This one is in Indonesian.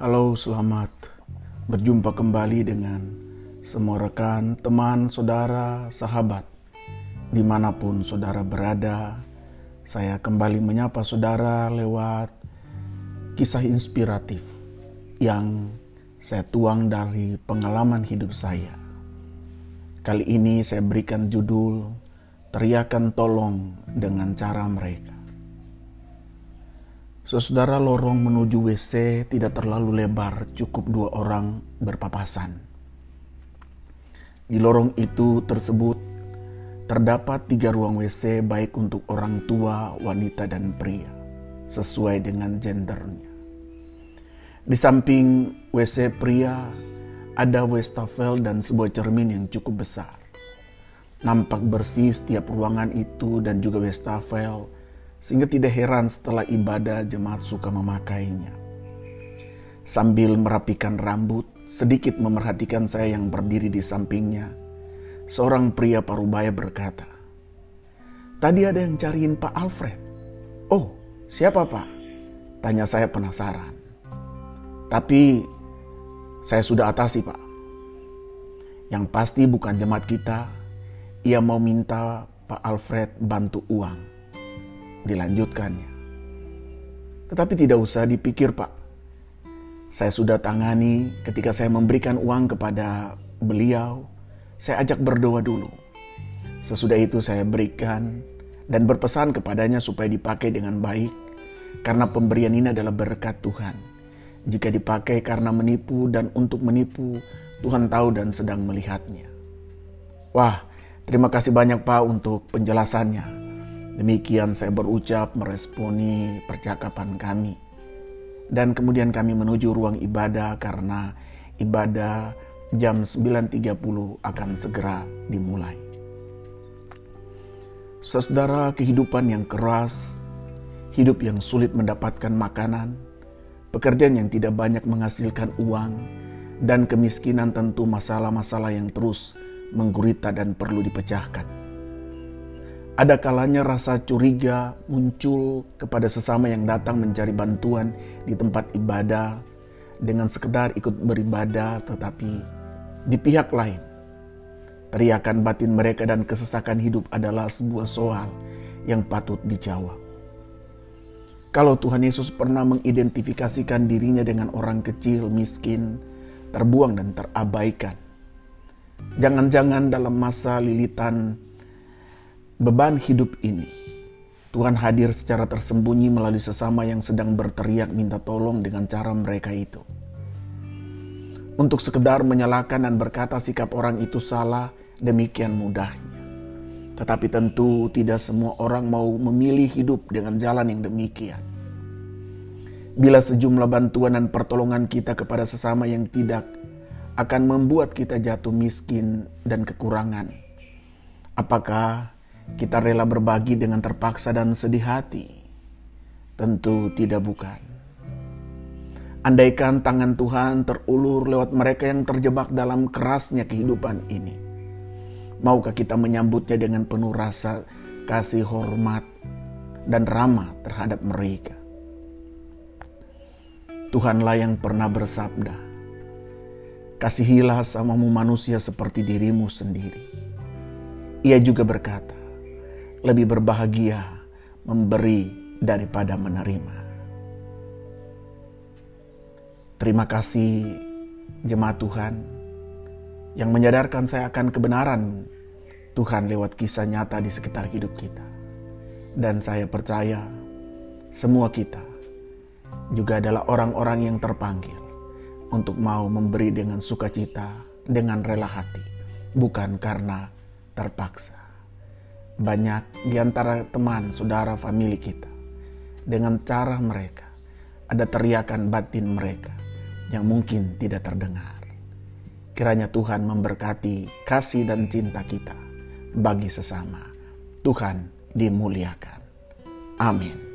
Halo, selamat berjumpa kembali dengan semua rekan, teman, saudara, sahabat, di mana pun saudara berada. Saya kembali menyapa saudara lewat kisah inspiratif yang saya tuang dari pengalaman hidup saya. Kali ini saya berikan judul Teriakan Tolong dengan Cara Mereka. Saudara lorong menuju WC tidak terlalu lebar, cukup dua orang berpapasan. Di lorong itu tersebut terdapat tiga ruang WC baik untuk orang tua, wanita, dan pria, sesuai dengan gendernya. Di samping WC pria ada wastafel dan sebuah cermin yang cukup besar. Nampak bersih setiap ruangan itu dan juga wastafel sehingga tidak heran setelah ibadah jemaat suka memakainya. Sambil merapikan rambut, sedikit memerhatikan saya yang berdiri di sampingnya. Seorang pria parubaya berkata, Tadi ada yang cariin Pak Alfred. Oh, siapa Pak? Tanya saya penasaran. Tapi saya sudah atasi Pak. Yang pasti bukan jemaat kita. Ia mau minta Pak Alfred bantu uang dilanjutkannya. Tetapi tidak usah dipikir Pak. Saya sudah tangani ketika saya memberikan uang kepada beliau, saya ajak berdoa dulu. Sesudah itu saya berikan dan berpesan kepadanya supaya dipakai dengan baik karena pemberian ini adalah berkat Tuhan. Jika dipakai karena menipu dan untuk menipu, Tuhan tahu dan sedang melihatnya. Wah, terima kasih banyak Pak untuk penjelasannya. Demikian saya berucap meresponi percakapan kami. Dan kemudian kami menuju ruang ibadah karena ibadah jam 9.30 akan segera dimulai. Saudara kehidupan yang keras, hidup yang sulit mendapatkan makanan, pekerjaan yang tidak banyak menghasilkan uang, dan kemiskinan tentu masalah-masalah yang terus menggurita dan perlu dipecahkan. Ada kalanya rasa curiga muncul kepada sesama yang datang mencari bantuan di tempat ibadah dengan sekedar ikut beribadah tetapi di pihak lain. Teriakan batin mereka dan kesesakan hidup adalah sebuah soal yang patut dijawab. Kalau Tuhan Yesus pernah mengidentifikasikan dirinya dengan orang kecil, miskin, terbuang dan terabaikan. Jangan-jangan dalam masa lilitan beban hidup ini. Tuhan hadir secara tersembunyi melalui sesama yang sedang berteriak minta tolong dengan cara mereka itu. Untuk sekedar menyalahkan dan berkata sikap orang itu salah, demikian mudahnya. Tetapi tentu tidak semua orang mau memilih hidup dengan jalan yang demikian. Bila sejumlah bantuan dan pertolongan kita kepada sesama yang tidak akan membuat kita jatuh miskin dan kekurangan. Apakah kita rela berbagi dengan terpaksa dan sedih hati? Tentu tidak bukan. Andaikan tangan Tuhan terulur lewat mereka yang terjebak dalam kerasnya kehidupan ini. Maukah kita menyambutnya dengan penuh rasa kasih hormat dan ramah terhadap mereka? Tuhanlah yang pernah bersabda, Kasihilah samamu manusia seperti dirimu sendiri. Ia juga berkata, lebih berbahagia memberi daripada menerima. Terima kasih jemaat Tuhan yang menyadarkan saya akan kebenaran Tuhan lewat kisah nyata di sekitar hidup kita. Dan saya percaya semua kita juga adalah orang-orang yang terpanggil untuk mau memberi dengan sukacita, dengan rela hati, bukan karena terpaksa banyak di antara teman, saudara, famili kita. Dengan cara mereka, ada teriakan batin mereka yang mungkin tidak terdengar. Kiranya Tuhan memberkati kasih dan cinta kita bagi sesama. Tuhan dimuliakan. Amin.